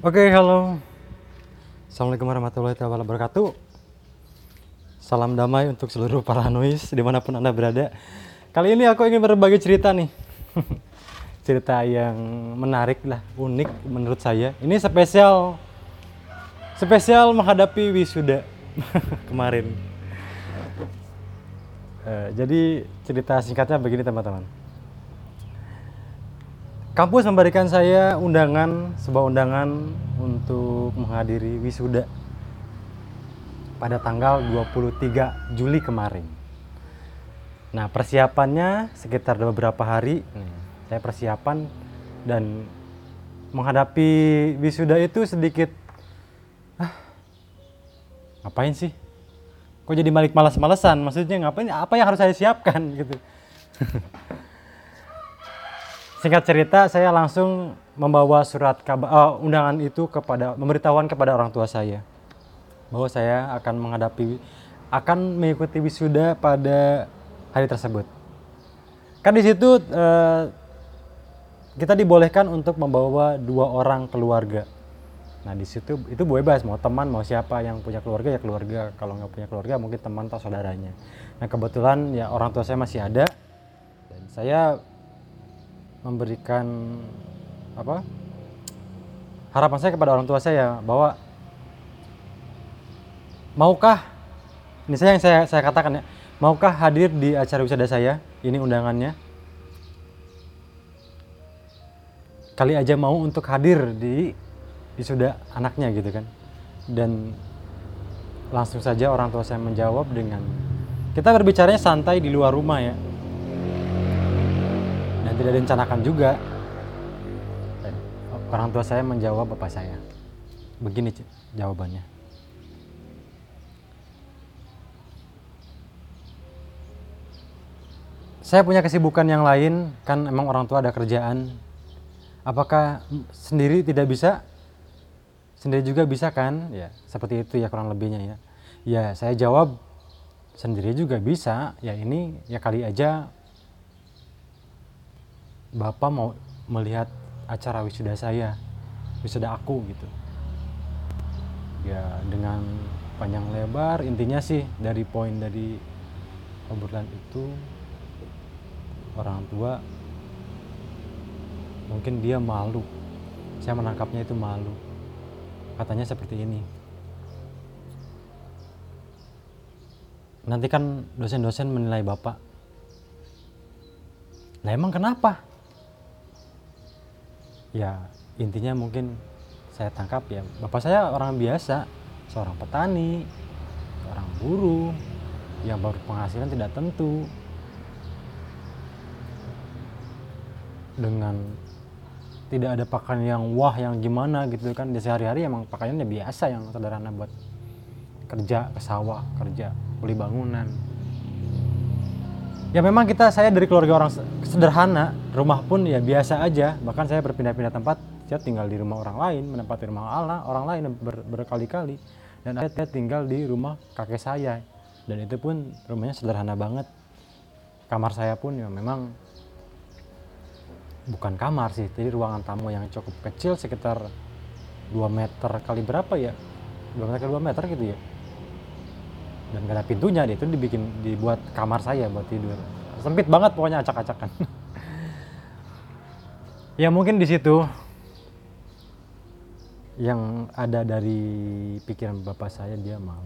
Oke, halo. Assalamualaikum warahmatullahi wabarakatuh. Salam damai untuk seluruh para noise di mana pun anda berada. Kali ini aku ingin berbagi cerita nih. cerita yang menarik lah, unik menurut saya. Ini spesial, spesial menghadapi wisuda kemarin. Eh, jadi cerita singkatnya begini teman-teman. Kampus memberikan saya undangan, sebuah undangan untuk menghadiri wisuda pada tanggal 23 Juli kemarin. Nah, persiapannya sekitar beberapa hari. Nih, saya persiapan dan menghadapi wisuda itu sedikit ah, ngapain sih? Kok jadi balik malas-malesan? Maksudnya ngapain? Apa yang harus saya siapkan gitu? Singkat cerita, saya langsung membawa surat kabar uh, undangan itu kepada memberitahuan kepada orang tua saya bahwa saya akan menghadapi akan mengikuti wisuda pada hari tersebut. Kan di situ uh, kita dibolehkan untuk membawa dua orang keluarga. Nah di situ itu bebas mau teman mau siapa yang punya keluarga ya keluarga kalau nggak punya keluarga mungkin teman atau saudaranya. Nah kebetulan ya orang tua saya masih ada dan saya memberikan apa harapan saya kepada orang tua saya bahwa maukah ini saya yang saya saya katakan ya maukah hadir di acara wisada saya? Ini undangannya. Kali aja mau untuk hadir di wisuda anaknya gitu kan. Dan langsung saja orang tua saya menjawab dengan kita berbicaranya santai di luar rumah ya dan tidak direncanakan juga. Dan orang tua saya menjawab bapak saya. Begini jawabannya. Saya punya kesibukan yang lain kan emang orang tua ada kerjaan. Apakah sendiri tidak bisa? Sendiri juga bisa kan? Ya seperti itu ya kurang lebihnya ya. Ya saya jawab sendiri juga bisa. Ya ini ya kali aja bapak mau melihat acara wisuda saya wisuda aku gitu. Ya dengan panjang lebar intinya sih dari poin dari obrolan itu orang tua mungkin dia malu. Saya menangkapnya itu malu. Katanya seperti ini. Nanti kan dosen-dosen menilai bapak. Lah emang kenapa ya intinya mungkin saya tangkap ya bapak saya orang biasa seorang petani seorang buruh yang baru penghasilan tidak tentu. Dengan tidak ada pakaian yang wah yang gimana gitu kan di sehari-hari emang pakaiannya biasa yang sederhana buat kerja ke sawah kerja beli bangunan ya memang kita saya dari keluarga orang sederhana. Rumah pun ya biasa aja. Bahkan saya berpindah-pindah tempat saya tinggal di rumah orang lain menempati rumah Allah orang lain ber, berkali-kali. Dan saya tinggal di rumah kakek saya. Dan itu pun rumahnya sederhana banget. Kamar saya pun ya memang bukan kamar sih jadi ruangan tamu yang cukup kecil sekitar 2 meter kali berapa ya? 2 meter kali 2 meter gitu ya dan gak ada pintunya dia itu dibikin dibuat kamar saya buat tidur. Sempit banget pokoknya acak-acakan. Ya mungkin di situ yang ada dari pikiran bapak saya dia mau